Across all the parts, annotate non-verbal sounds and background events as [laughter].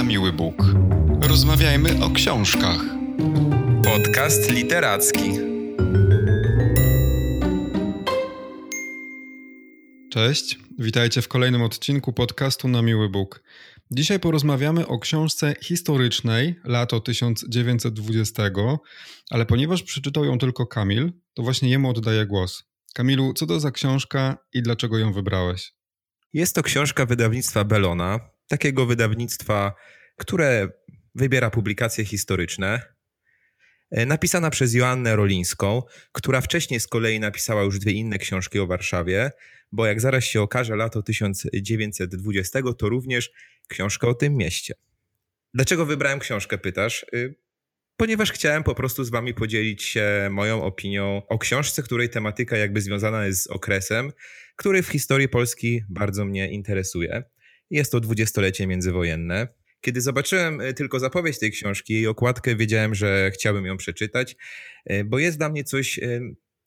na miły Bóg. Rozmawiajmy o książkach. Podcast literacki. Cześć, witajcie w kolejnym odcinku podcastu na miły Bóg. Dzisiaj porozmawiamy o książce historycznej, lato 1920, ale ponieważ przeczytał ją tylko Kamil, to właśnie jemu oddaję głos. Kamilu, co to za książka i dlaczego ją wybrałeś? Jest to książka wydawnictwa Belona, takiego wydawnictwa, które wybiera publikacje historyczne. E, napisana przez Joannę Rolińską, która wcześniej z kolei napisała już dwie inne książki o Warszawie, bo jak zaraz się okaże, lato 1920 to również książka o tym mieście. Dlaczego wybrałem książkę, pytasz? Y, ponieważ chciałem po prostu z wami podzielić się moją opinią o książce, której tematyka jakby związana jest z okresem, który w historii Polski bardzo mnie interesuje. Jest to dwudziestolecie międzywojenne. Kiedy zobaczyłem y, tylko zapowiedź tej książki i okładkę, wiedziałem, że chciałbym ją przeczytać, y, bo jest dla mnie coś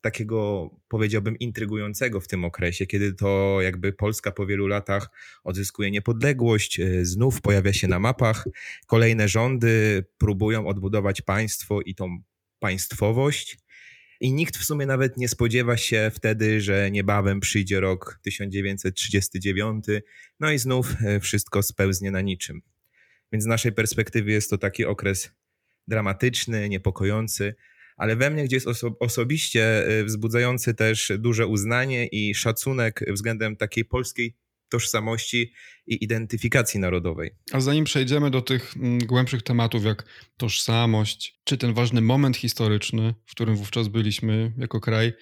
takiego, powiedziałbym, intrygującego w tym okresie, kiedy to jakby Polska po wielu latach odzyskuje niepodległość, e, znów pojawia się na mapach, kolejne rządy próbują odbudować państwo i tą państwowość. I nikt w sumie nawet nie spodziewa się wtedy, że niebawem przyjdzie rok 1939, no i znów e, wszystko spełznie na niczym. Więc z naszej perspektywy jest to taki okres dramatyczny, niepokojący, ale we mnie gdzieś oso osobiście y, wzbudzający też duże uznanie i szacunek względem takiej polskiej tożsamości i identyfikacji narodowej. A zanim przejdziemy do tych mm, głębszych tematów, jak tożsamość, czy ten ważny moment historyczny, w którym wówczas byliśmy jako kraj,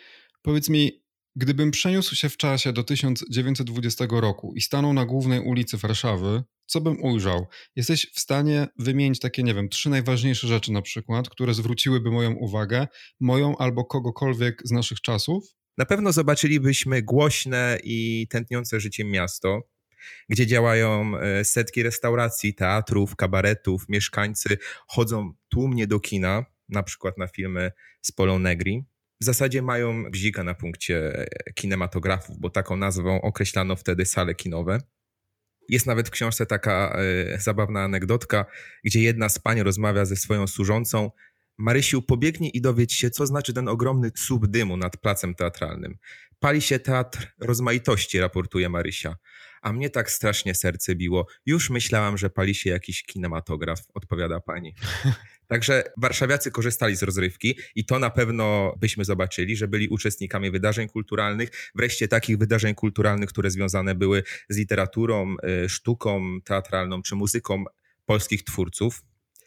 powiedz mi, Gdybym przeniósł się w czasie do 1920 roku i stanął na głównej ulicy Warszawy, co bym ujrzał? Jesteś w stanie wymienić takie, nie wiem, trzy najważniejsze rzeczy na przykład, które zwróciłyby moją uwagę, moją albo kogokolwiek z naszych czasów? Na pewno zobaczylibyśmy głośne i tętniące życiem miasto, gdzie działają e, setki restauracji, teatrów, kabaretów, mieszkańcy chodzą tłumnie do kina, na przykład na filmy z Polą Negri w zasadzie mają bzika na punkcie kinematografów, bo taką nazwą określano wtedy sale kinowe. Jest nawet w książce taka e, zabawna anegdotka, gdzie jedna z pań rozmawia ze swoją służącą. Marysiu, pobiegnij i dowiedz się, co znaczy ten ogromny słup dymu nad placem teatralnym. Pali się teatr rozmaitości, raportuje Marysia. A mnie tak strasznie serce biło. Już myślałam, że pali się jakiś kinematograf, odpowiada pani. [laughs] Także warszawiacy korzystali z rozrywki i to na pewno byśmy zobaczyli, że byli uczestnikami wydarzeń kulturalnych, wreszcie takich wydarzeń kulturalnych, które związane były z literaturą, y, sztuką teatralną czy muzyką polskich twórców.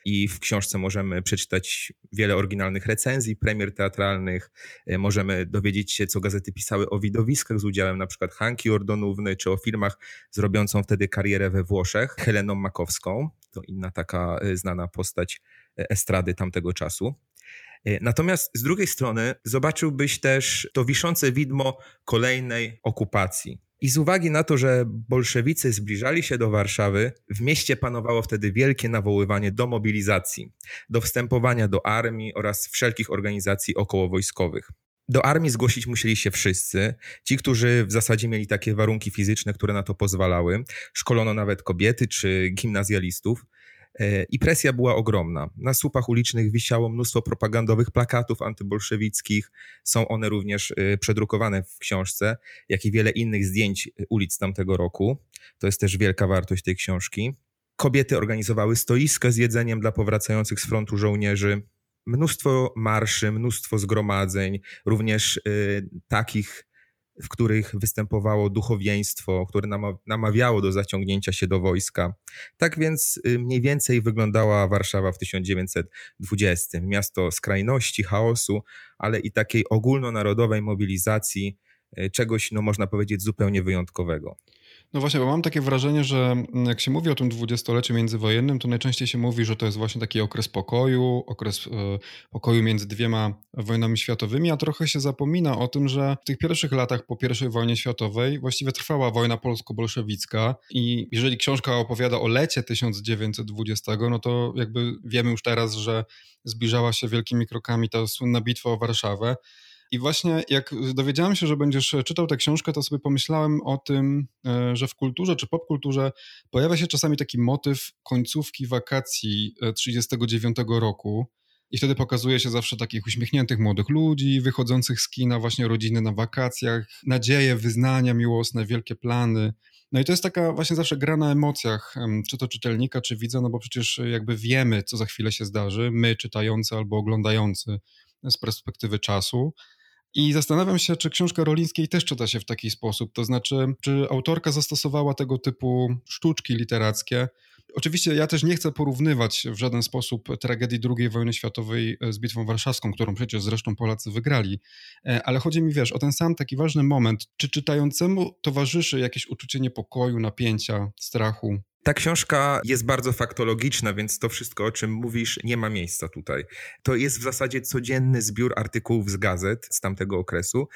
I w książce możemy przeczytać wiele oryginalnych recenzji, premier teatralnych. Y, możemy dowiedzieć się, co gazety pisały o widowiskach z udziałem przykład Hanki Ordonówny, czy o filmach zrobiącą wtedy karierę we Włoszech, Heleną Makowską. To inna taka y, znana postać estrady tamtego czasu. E, natomiast z drugiej strony zobaczyłbyś też to wiszące widmo kolejnej okupacji. I z uwagi na to, że bolszewicy zbliżali się do Warszawy, w mieście panowało wtedy wielkie nawoływanie do mobilizacji, do wstępowania do armii oraz wszelkich organizacji okołowojskowych. Do armii zgłosić musieli się wszyscy, ci, którzy w zasadzie mieli takie warunki fizyczne, które na to pozwalały. Szkolono nawet kobiety czy gimnazjalistów. E, I presja była ogromna. Na słupach ulicznych wisiało mnóstwo propagandowych plakatów antybolszewickich. Są one również e, przedrukowane w książce, jak i wiele innych zdjęć ulic tamtego roku. To jest też wielka wartość tej książki. Kobiety organizowały stoiska z jedzeniem dla powracających z frontu żołnierzy. Mnóstwo marszy, mnóstwo zgromadzeń, również y, takich w których występowało duchowieństwo, które namawiało do zaciągnięcia się do wojska. Tak więc y, mniej więcej wyglądała Warszawa w 1920. Miasto skrajności, chaosu, ale i takiej ogólnonarodowej mobilizacji, y, czegoś, no można powiedzieć, zupełnie wyjątkowego. No właśnie, bo mam takie wrażenie, że mm, jak się mówi o tym dwudziestoleciu międzywojennym, to najczęściej się mówi, że to jest właśnie taki okres pokoju, okres e, pokoju między dwiema wojnami światowymi, a trochę się zapomina o tym, że w tych pierwszych latach po I wojnie światowej właściwie trwała wojna polsko-bolszewicka i jeżeli książka opowiada o lecie 1920, no to jakby wiemy już teraz, że zbliżała się wielkimi krokami ta słynna bitwa o Warszawę. I właśnie jak dowiedziałem się, że będziesz czytał tę książkę, to sobie pomyślałem o tym, e, że w kulturze czy popkulturze pojawia się czasami taki motyw końcówki wakacji 39 e, roku. I wtedy pokazuje się zawsze takich uśmiechniętych młodych ludzi, wychodzących z kina, właśnie rodziny na wakacjach, nadzieje, wyznania miłosne, wielkie plany. No i to jest taka właśnie zawsze gra na emocjach, czy to czytelnika, czy widza, no bo przecież jakby wiemy, co za chwilę się zdarzy, my czytający albo oglądający z perspektywy czasu. I zastanawiam się, czy książka Rolińskiej też czyta się w taki sposób. To znaczy, czy autorka zastosowała tego typu sztuczki literackie. Oczywiście ja też nie chcę porównywać w żaden sposób tragedii II wojny światowej z Bitwą Warszawską, którą przecież zresztą Polacy wygrali, e, ale chodzi mi, wiesz, o ten sam taki ważny moment. Czy czytającemu towarzyszy jakieś uczucie niepokoju, napięcia, strachu? Ta książka jest bardzo faktologiczna, więc to wszystko, o czym mówisz, nie ma miejsca tutaj. To jest w zasadzie codzienny zbiór artykułów z gazet z tamtego okresu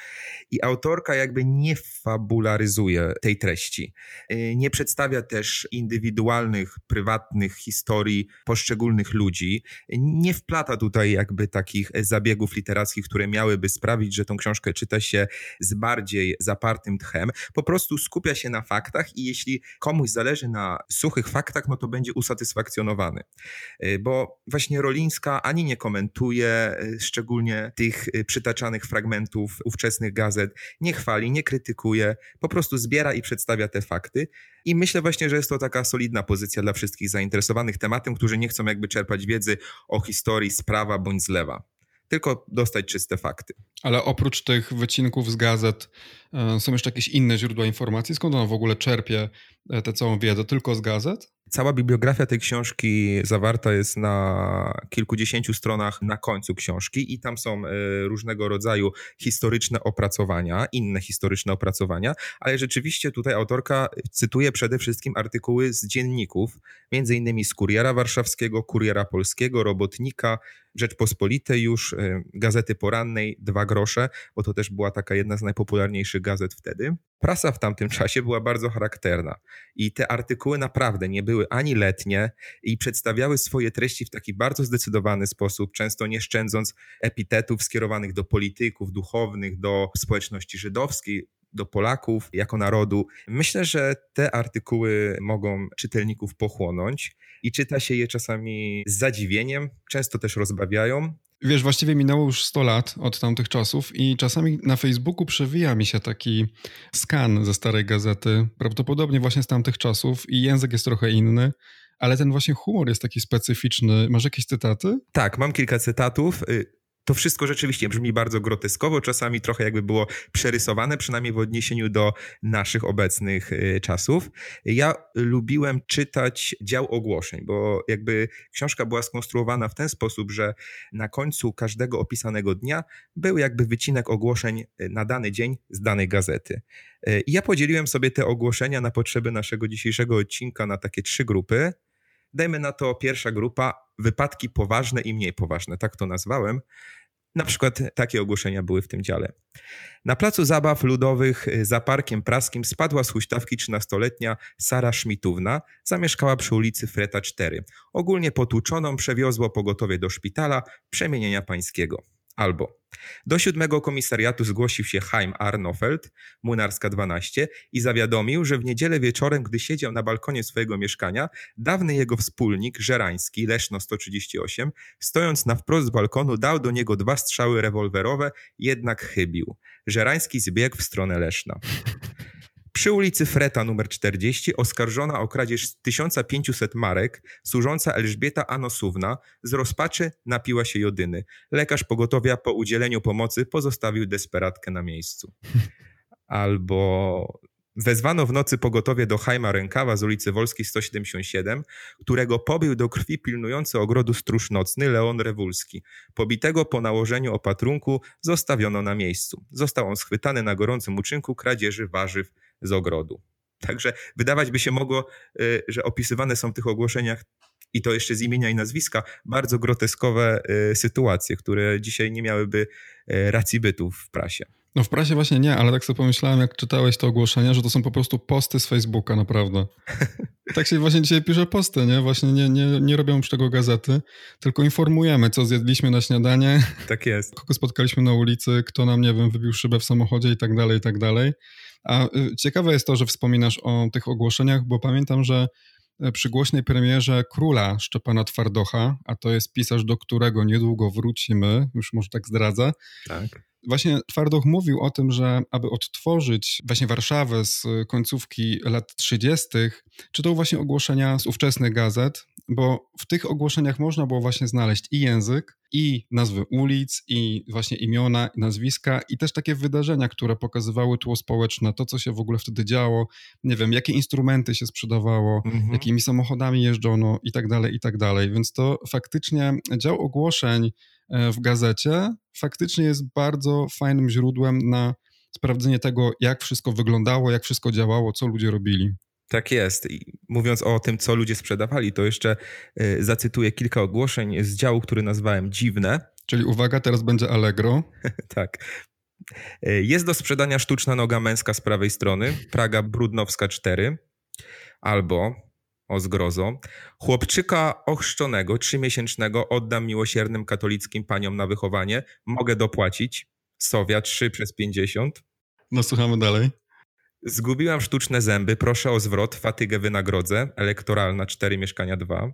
i autorka jakby nie fabularyzuje tej treści. Y, nie przedstawia też indywidualnych, prywatnych historii poszczególnych ludzi. Nie wplata tutaj jakby takich zabiegów literackich, które miałyby sprawić, że tą książkę czyta się z bardziej zapartym tchem. Po prostu skupia się na faktach i jeśli komuś zależy na suchych faktach, no to będzie usatysfakcjonowany. Y, bo właśnie Rolińska ani nie komentuje y, szczególnie tych y, przytaczanych fragmentów ówczesnych gazet, nie chwali, nie krytykuje, po prostu zbiera i przedstawia te fakty. I myślę właśnie, że jest to taka solidna pozycja dla wszystkich zainteresowanych tematem, którzy nie chcą jakby czerpać wiedzy o historii z prawa bądź z lewa tylko dostać czyste fakty. Ale oprócz tych wycinków z gazet e, są jeszcze jakieś inne źródła informacji? Skąd on w ogóle czerpie e, tę całą wiedzę? Tylko z gazet? Cała bibliografia tej książki zawarta jest na kilkudziesięciu stronach na końcu książki i tam są e, różnego rodzaju historyczne opracowania, inne historyczne opracowania, ale rzeczywiście tutaj autorka cytuje przede wszystkim artykuły z dzienników, między innymi z Kuriera Warszawskiego, Kuriera Polskiego, Robotnika, Rzeczpospolitej już, e, Gazety Porannej, Dwa Grosze, bo to też była taka jedna z najpopularniejszych gazet wtedy. Prasa w tamtym czasie była bardzo charakterna i te artykuły naprawdę nie były ani letnie i przedstawiały swoje treści w taki bardzo zdecydowany sposób, często nie szczędząc epitetów skierowanych do polityków, duchownych, do społeczności żydowskiej, do Polaków jako narodu. Myślę, że te artykuły mogą czytelników pochłonąć i czyta się je czasami z zadziwieniem, często też rozbawiają. Wiesz, właściwie minęło już 100 lat od tamtych czasów i czasami na Facebooku przewija mi się taki skan ze starej gazety, prawdopodobnie właśnie z tamtych czasów i język jest trochę inny, ale ten właśnie humor jest taki specyficzny. Masz jakieś cytaty? Tak, mam kilka cytatów. To wszystko rzeczywiście brzmi bardzo groteskowo, czasami trochę jakby było przerysowane, przynajmniej w odniesieniu do naszych obecnych y, czasów. Ja lubiłem czytać dział ogłoszeń, bo jakby książka była skonstruowana w ten sposób, że na końcu każdego opisanego dnia był jakby wycinek ogłoszeń y, na dany dzień z danej gazety. Y, I ja podzieliłem sobie te ogłoszenia na potrzeby naszego dzisiejszego odcinka na takie trzy grupy. Dajmy na to pierwsza grupa wypadki poważne i mniej poważne, tak to nazwałem. Na przykład takie ogłoszenia były w tym dziale. Na placu zabaw ludowych y, za parkiem praskim spadła z huśtawki 13-letnia Sara Szmitówna, zamieszkała przy ulicy Freta 4. Ogólnie potłuczoną przewiozło pogotowie do szpitala przemienienia pańskiego. Albo do siódmego komisariatu zgłosił się Chaim Arnofeld, Młynarska 12 i zawiadomił, że w niedzielę wieczorem, gdy siedział na balkonie swojego mieszkania, dawny jego wspólnik, Żerański, Leszno 138, stojąc na wprost balkonu, dał do niego dwa strzały rewolwerowe, jednak chybił. Żerański zbiegł w stronę Leszna. Przy ulicy Freta numer 40 oskarżona o kradzież 1500 marek służąca Elżbieta Anosówna z rozpaczy napiła się jodyny. Lekarz pogotowia po udzieleniu pomocy pozostawił desperatkę na miejscu. Albo Wezwano w nocy pogotowie do Hajma Rękawa z ulicy Wolskiej 177, którego pobił do krwi pilnujący ogrodu stróż nocny Leon Rewulski. Pobitego po nałożeniu opatrunku zostawiono na miejscu. Został on schwytany na gorącym uczynku kradzieży warzyw z ogrodu. Także wydawać by się mogło, y, że opisywane są w tych ogłoszeniach i to jeszcze z imienia i nazwiska, bardzo groteskowe y, sytuacje, które dzisiaj nie miałyby y, racji bytu w prasie. No w prasie właśnie nie, ale tak sobie pomyślałem, jak czytałeś to ogłoszenie, że to są po prostu posty z Facebooka, naprawdę. [laughs] tak się właśnie dzisiaj pisze posty, nie? Właśnie nie, nie, nie robią już tego gazety, tylko informujemy, co zjedliśmy na śniadanie. Tak jest. Kogo spotkaliśmy na ulicy, kto nam, nie wiem, wybił szybę w samochodzie i tak dalej, i tak dalej. A y, ciekawe jest to, że wspominasz o tych ogłoszeniach, bo pamiętam, że przy głośnej premierze Króla Szczepana Twardocha, a to jest pisarz, do którego niedługo wrócimy, już może tak zdradzę. Tak. Właśnie Twardoch mówił o tym, że aby odtworzyć właśnie Warszawę z końcówki lat 30., czytał właśnie ogłoszenia z ówczesnych gazet, bo w tych ogłoszeniach można było właśnie znaleźć i język, i nazwy ulic, i właśnie imiona, i nazwiska, i też takie wydarzenia, które pokazywały tło społeczne, to co się w ogóle wtedy działo, nie wiem, jakie instrumenty się sprzedawało, mhm. jakimi samochodami jeżdżono i tak dalej, i tak dalej. Więc to faktycznie dział ogłoszeń E, w gazecie, faktycznie jest bardzo fajnym źródłem na sprawdzenie tego, jak wszystko wyglądało, jak wszystko działało, co ludzie robili. Tak jest. I mówiąc o tym, co ludzie sprzedawali, to jeszcze e, zacytuję kilka ogłoszeń z działu, który nazwałem Dziwne. Czyli uwaga, teraz będzie Allegro. [laughs] tak. E, jest do sprzedania sztuczna noga męska z prawej strony, Praga Brudnowska 4, albo o zgrozo. Chłopczyka ochrzczonego, trzymiesięcznego oddam miłosiernym katolickim paniom na wychowanie. Mogę dopłacić. Sowia 3 przez 50. No słuchamy dalej. Zgubiłam sztuczne zęby, proszę o zwrot, fatygę wynagrodzę. Elektoralna 4 mieszkania 2.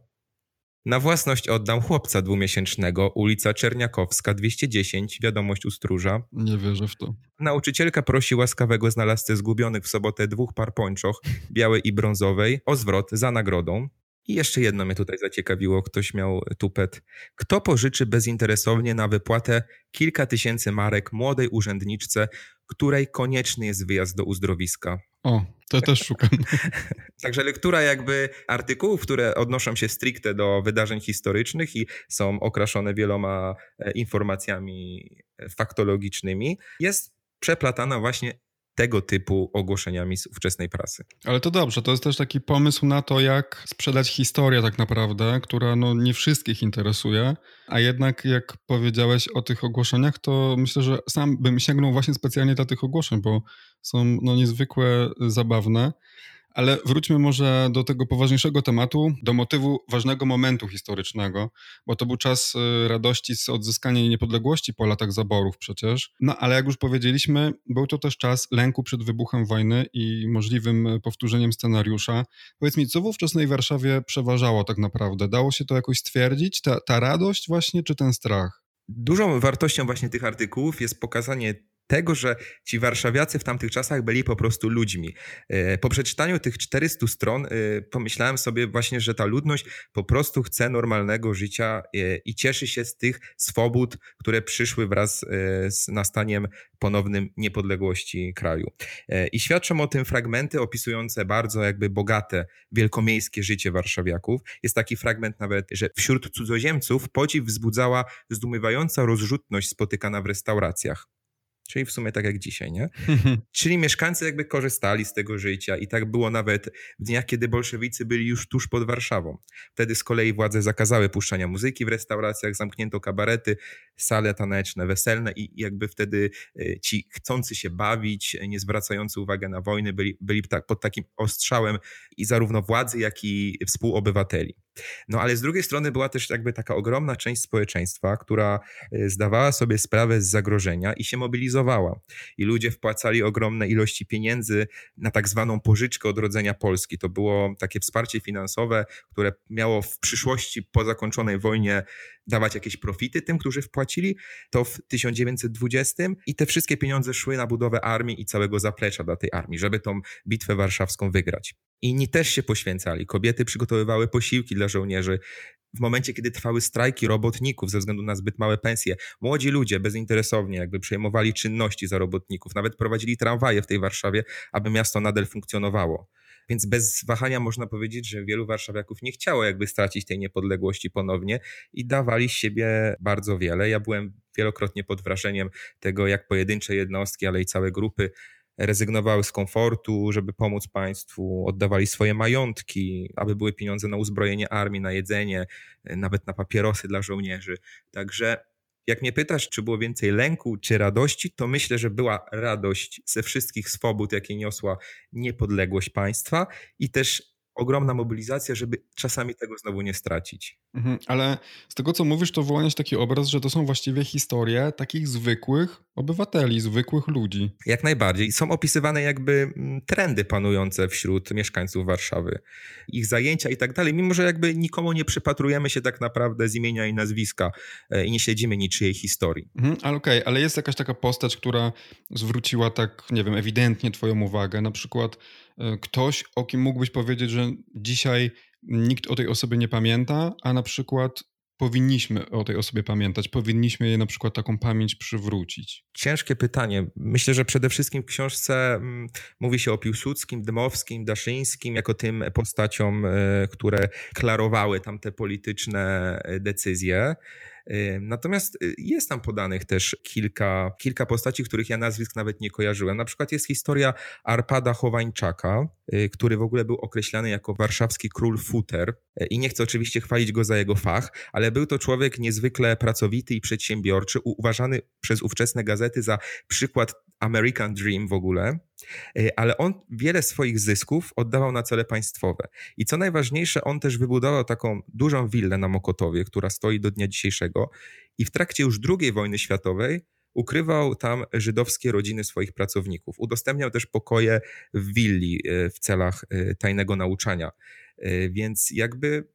Na własność oddam chłopca dwumiesięcznego, ulica Czerniakowska 210, wiadomość u stróża. Nie wierzę w to. Nauczycielka prosi łaskawego znalazcę zgubionych w sobotę dwóch par pończoch, białej i brązowej, o zwrot za nagrodą. I jeszcze jedno mnie tutaj zaciekawiło, ktoś miał tupet. Kto pożyczy bezinteresownie na wypłatę kilka tysięcy marek młodej urzędniczce, której konieczny jest wyjazd do uzdrowiska? O, to też szukam. [laughs] Także lektura jakby artykułów, które odnoszą się stricte do wydarzeń historycznych i są okraszone wieloma e, informacjami e, faktologicznymi, jest przeplatana właśnie tego typu ogłoszeniami z ówczesnej prasy. Ale to dobrze, to jest też taki pomysł na to, jak sprzedać historię tak naprawdę, która no nie wszystkich interesuje, a jednak jak powiedziałeś o tych ogłoszeniach, to myślę, że sam bym sięgnął właśnie specjalnie dla tych ogłoszeń, bo są no niezwykle zabawne. Ale wróćmy może do tego poważniejszego tematu, do motywu ważnego momentu historycznego, bo to był czas y, radości z odzyskania niepodległości po latach zaborów przecież. No ale jak już powiedzieliśmy, był to też czas lęku przed wybuchem wojny i możliwym powtórzeniem scenariusza. Powiedz mi, co w ówczesnej Warszawie przeważało tak naprawdę? Dało się to jakoś stwierdzić? Ta, ta radość właśnie, czy ten strach? Dużą wartością właśnie tych artykułów jest pokazanie tego, że ci warszawiacy w tamtych czasach byli po prostu ludźmi. E, po przeczytaniu tych 400 stron e, pomyślałem sobie właśnie, że ta ludność po prostu chce normalnego życia e, i cieszy się z tych swobód, które przyszły wraz z nastaniem ponownym niepodległości kraju. I świadczą o tym fragmenty opisujące bardzo jakby bogate, wielkomiejskie życie warszawiaków. Jest taki fragment nawet, że wśród cudzoziemców podziw wzbudzała zdumiewająca rozrzutność spotykana w restauracjach. Czyli w sumie tak jak dzisiaj, nie? Czyli mieszkańcy jakby korzystali z tego życia i tak było nawet w dniach, kiedy bolszewicy byli już tuż pod Warszawą. Wtedy z kolei władze zakazały puszczania muzyki w restauracjach, zamknięto kabarety, sale taneczne, weselne i jakby wtedy e, ci chcący się bawić, nie zwracający uwagi na wojny, byli, byli tak, pod takim ostrzałem i zarówno władzy, jak i współobywateli. No ale z drugiej strony była też jakby taka ogromna część społeczeństwa, która e, zdawała sobie sprawę z zagrożenia i się mobilizowała. I ludzie wpłacali ogromne ilości pieniędzy na tak zwaną pożyczkę odrodzenia Polski. To było takie wsparcie finansowe, które miało w przyszłości po zakończonej wojnie dawać jakieś profity tym, którzy wpłacili. To w 1920 i te wszystkie pieniądze szły na budowę armii i całego zaplecza dla tej armii, żeby tą bitwę warszawską wygrać. Inni też się poświęcali. Kobiety przygotowywały posiłki dla żołnierzy. W momencie, kiedy trwały strajki robotników ze względu na zbyt małe pensje, młodzi ludzie bezinteresownie jakby przejmowali czynności za robotników, nawet prowadzili tramwaje w tej Warszawie, aby miasto nadal funkcjonowało. Więc bez wahania można powiedzieć, że wielu warszawiaków nie chciało jakby stracić tej niepodległości ponownie i dawali siebie bardzo wiele. Ja byłem wielokrotnie pod wrażeniem tego, jak pojedyncze jednostki, ale i całe grupy rezygnowały z komfortu, żeby pomóc państwu, oddawali swoje majątki, aby były pieniądze na uzbrojenie armii, na jedzenie, nawet na papierosy dla żołnierzy. Także Jak mnie pytasz, czy było więcej lęku czy radości, to myślę, że była radość ze wszystkich swobód, jakie niosła niepodległość państwa i też ogromna mobilizacja, żeby czasami tego znowu nie stracić. Mhm, ale z tego, co mówisz, to wyłaniać taki obraz, że to są właściwie historie takich zwykłych obywateli, zwykłych ludzi. Jak najbardziej. Są opisywane jakby mm, trendy panujące wśród mieszkańców Warszawy, ich zajęcia i tak dalej, mimo że jakby nikomu nie przypatrujemy się tak naprawdę z imienia i nazwiska e, i nie śledzimy niczyjej historii. Mhm, ale okej, okay, ale jest jakaś taka postać, która zwróciła tak, nie wiem, ewidentnie twoją uwagę, na przykład ktoś, o kim mógłbyś powiedzieć, że dzisiaj nikt o tej osobie nie pamięta, a na przykład powinniśmy o tej osobie pamiętać, powinniśmy jej na przykład taką pamięć przywrócić? Ciężkie pytanie. Myślę, że przede wszystkim w książce mm, mówi się o Piłsudskim, Dmowskim, Daszyńskim, jako tym postaciom, e, które klarowały tamte polityczne e, decyzje. Natomiast y, jest tam podanych też kilka, kilka postaci, których ja nazwisk nawet nie kojarzyłem. Na przykład jest historia Arpada Chowańczaka, y, który w ogóle był określany jako warszawski król futer. Y, I nie chcę oczywiście chwalić go za jego fach, ale był to człowiek niezwykle pracowity i przedsiębiorczy, uważany przez ówczesne gazety za przykład American Dream w ogóle, ale on wiele swoich zysków oddawał na cele państwowe. I co najważniejsze, on też wybudował taką dużą willę na Mokotowie, która stoi do dnia dzisiejszego. I w trakcie już II wojny światowej ukrywał tam żydowskie rodziny swoich pracowników. Udostępniał też pokoje w willi e, w celach e, tajnego nauczania. Więc jakby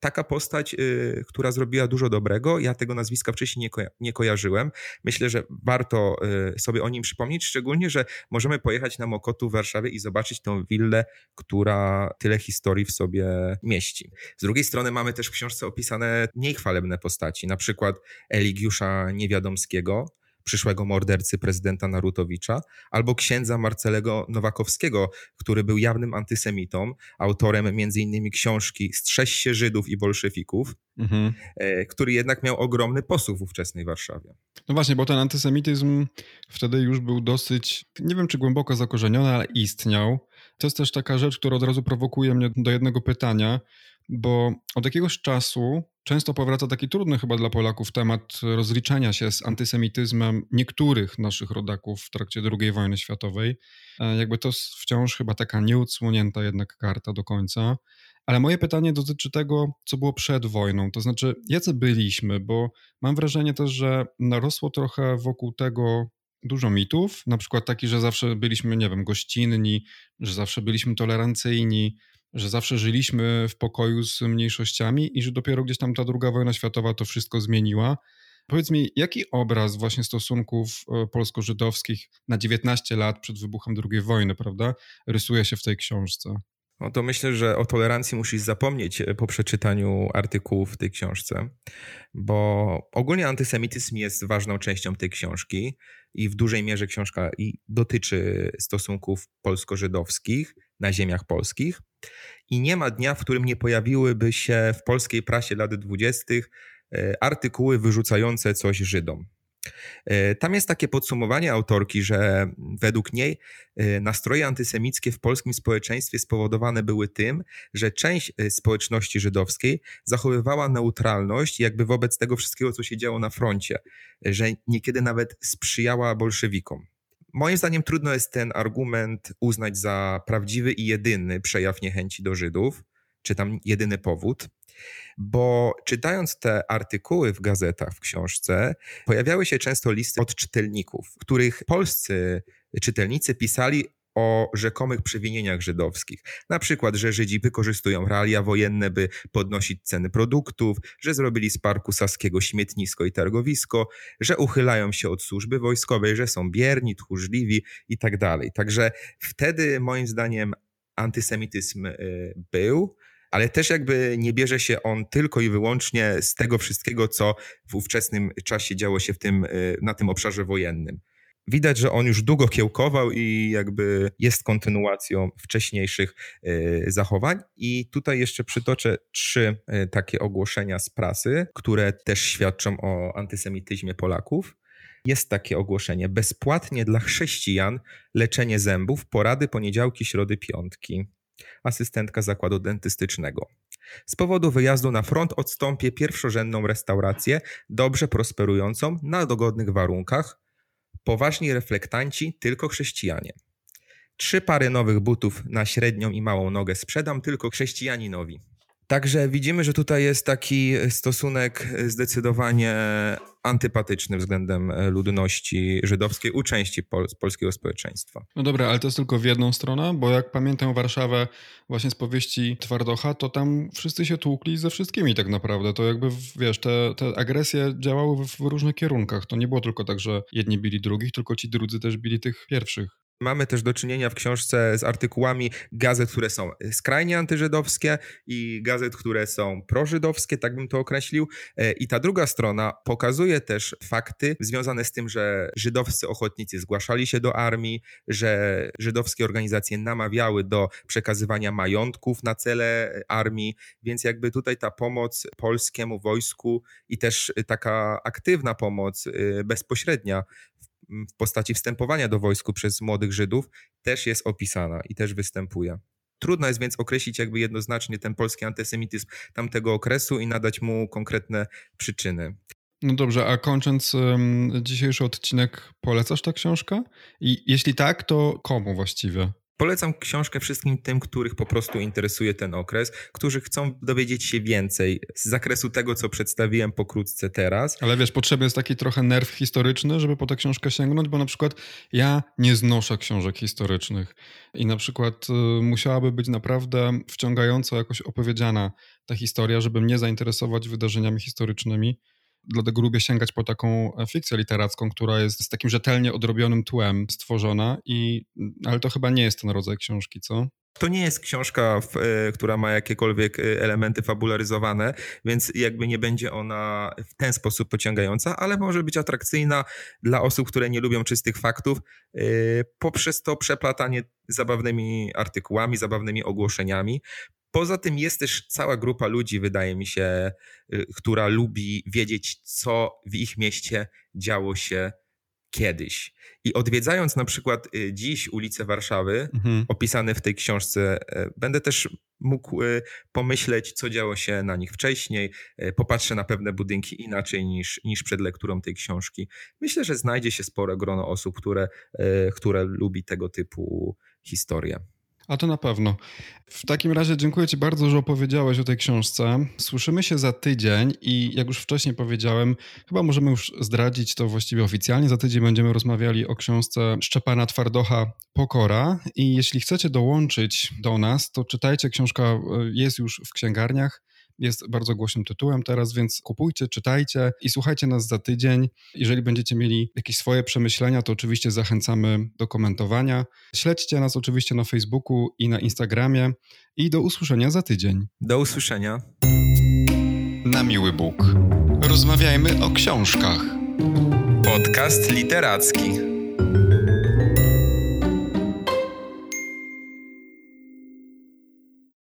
taka postać, y, która zrobiła dużo dobrego. Ja tego nazwiska wcześniej nie, koja nie kojarzyłem. Myślę, że warto y, sobie o nim przypomnieć, szczególnie, że możemy pojechać na Mokotu w Warszawie i zobaczyć tą willę, która tyle historii w sobie mieści. Z drugiej strony mamy też w książce opisane mniej chwalebne postaci, na przykład Eligiusza Niewiadomskiego, przyszłego mordercy prezydenta Narutowicza, albo księdza Marcelego Nowakowskiego, który był jawnym antysemitą, autorem m.in. książki Strześ się Żydów i bolszewików, mhm. E, który jednak miał ogromny posłuch w ówczesnej Warszawie. No właśnie, bo ten antysemityzm wtedy już był dosyć, nie wiem czy głęboko zakorzeniony, ale istniał. To jest też taka rzecz, która od razu prowokuje mnie do jednego pytania, bo od jakiegoś czasu często powraca taki trudny chyba dla Polaków temat rozliczania się z antysemityzmem niektórych naszych rodaków w trakcie II wojny światowej. E, jakby to wciąż chyba taka nieudsłonięta jednak karta do końca. Ale moje pytanie dotyczy tego, co było przed wojną. To znaczy, jacy byliśmy, bo mam wrażenie też, że narosło trochę wokół tego dużo mitów, na przykład taki, że zawsze byliśmy, nie wiem, gościnni, że zawsze byliśmy tolerancyjni, że zawsze żyliśmy w pokoju z mniejszościami i że dopiero gdzieś tam ta druga wojna światowa to wszystko zmieniła. Powiedz mi, jaki obraz właśnie stosunków e, polsko-żydowskich na 19 lat przed wybuchem II wojny, prawda, rysuje się w tej książce? No to myślę, że o tolerancji musisz zapomnieć e, po przeczytaniu artykułów w tej książce, bo ogólnie antysemityzm jest ważną częścią tej książki i w dużej mierze książka dotyczy stosunków polsko-żydowskich na ziemiach polskich. I nie ma dnia, w którym nie pojawiłyby się w polskiej prasie lat dwudziestych e, artykuły wyrzucające coś Żydom. E, tam jest takie podsumowanie autorki, że według niej e, nastroje antysemickie w polskim społeczeństwie spowodowane były tym, że część społeczności żydowskiej zachowywała neutralność jakby wobec tego wszystkiego, co się działo na froncie, że niekiedy nawet sprzyjała bolszewikom. Moim zdaniem trudno jest ten argument uznać za prawdziwy i jedyny przejaw niechęci do Żydów, czy tam jedyny powód, bo czytając te artykuły w gazetach, w książce, pojawiały się często listy od czytelników, których polscy czytelnicy pisali o rzekomych przewinieniach żydowskich. Na przykład, że Żydzi wykorzystują realia wojenne, by podnosić ceny produktów, że zrobili z Parku Saskiego śmietnisko i targowisko, że uchylają się od służby wojskowej, że są bierni, tchórzliwi i tak dalej. Także wtedy moim zdaniem antysemityzm y, był, ale też jakby nie bierze się on tylko i wyłącznie z tego wszystkiego, co w ówczesnym czasie działo się w tym, y, na tym obszarze wojennym. Widać, że on już długo kiełkował i jakby jest kontynuacją wcześniejszych y, zachowań. I tutaj jeszcze przytoczę trzy y, takie ogłoszenia z prasy, które też świadczą o antysemityzmie Polaków. Jest takie ogłoszenie: bezpłatnie dla chrześcijan leczenie zębów, porady poniedziałki, środy, piątki. Asystentka zakładu dentystycznego. Z powodu wyjazdu na front odstąpię pierwszorzędną restaurację, dobrze prosperującą, na dogodnych warunkach. Poważni reflektanci, tylko chrześcijanie. Trzy pary nowych butów na średnią i małą nogę sprzedam tylko chrześcijaninowi. Także widzimy, że tutaj jest taki stosunek zdecydowanie antypatyczny względem ludności żydowskiej u części pol polskiego społeczeństwa. No dobra, ale to jest tylko w jedną stronę, bo jak pamiętam Warszawę właśnie z powieści Twardocha, to tam wszyscy się tłukli ze wszystkimi tak naprawdę. To jakby, wiesz, te, te agresje działały w, w różnych kierunkach. To nie było tylko tak, że jedni bili drugich, tylko ci drudzy też bili tych pierwszych. Mamy też do czynienia w książce z artykułami gazet, które są skrajnie antyżydowskie i gazet, które są prożydowskie, tak bym to określił. E, I ta druga strona pokazuje też fakty związane z tym, że żydowscy ochotnicy zgłaszali się do armii, że żydowskie organizacje namawiały do przekazywania majątków na cele armii, więc jakby tutaj ta pomoc polskiemu wojsku i też taka aktywna pomoc y, bezpośrednia w postaci wstępowania do wojsku przez młodych Żydów też jest opisana i też występuje. Trudno jest więc określić jakby jednoznacznie ten polski antysemityzm tamtego okresu i nadać mu konkretne przyczyny. No dobrze, a kończąc um, dzisiejszy odcinek, polecasz tę książkę? I jeśli tak, to komu właściwie? Polecam książkę wszystkim tym, których po prostu interesuje ten okres, którzy chcą dowiedzieć się więcej z zakresu tego, co przedstawiłem pokrótce teraz. Ale wiesz, potrzebny jest taki trochę nerw historyczny, żeby po tę książkę sięgnąć, bo na przykład ja nie znoszę książek historycznych. I na przykład y, musiałaby być naprawdę wciągająco jakoś opowiedziana ta historia, żeby mnie zainteresować wydarzeniami historycznymi dlatego lubię sięgać po taką e, fikcję literacką, która jest z takim rzetelnie odrobionym tłem stworzona, i, ale to chyba nie jest ten rodzaj książki, co? To nie jest książka, e, która ma jakiekolwiek e, elementy fabularyzowane, więc jakby nie będzie ona w ten sposób pociągająca, ale może być atrakcyjna dla osób, które nie lubią czystych faktów, poprzez to przeplatanie zabawnymi artykułami, zabawnymi ogłoszeniami. Poza tym jest też cała grupa ludzi, wydaje mi się, y, która lubi wiedzieć, co w ich mieście działo się kiedyś. I odwiedzając na przykład y, dziś ulice Warszawy, mhm. opisane w tej książce, y, będę też mógł pomyśleć, co działo się na nich wcześniej. Popatrzę na pewne budynki inaczej niż, niż przed lekturą tej książki. Myślę, że znajdzie się spore grono osób, które, które lubi tego typu historie. A to na pewno. W takim razie dziękuję Ci bardzo, że opowiedziałeś o tej książce. Słyszymy się za tydzień i jak już wcześniej powiedziałem, chyba możemy już zdradzić to właściwie oficjalnie. Za tydzień będziemy rozmawiali o książce Szczepana Twardocha Pokora. I jeśli chcecie dołączyć do nas, to czytajcie. Książka e, jest już w księgarniach jest bardzo głośnym tytułem teraz, więc kupujcie, czytajcie i słuchajcie nas za tydzień. Jeżeli będziecie mieli jakieś swoje przemyślenia, to oczywiście zachęcamy do komentowania. Śledźcie nas oczywiście na Facebooku i na Instagramie i do usłyszenia za tydzień. Do usłyszenia. Na miły Bóg. Rozmawiajmy o książkach. Podcast literacki.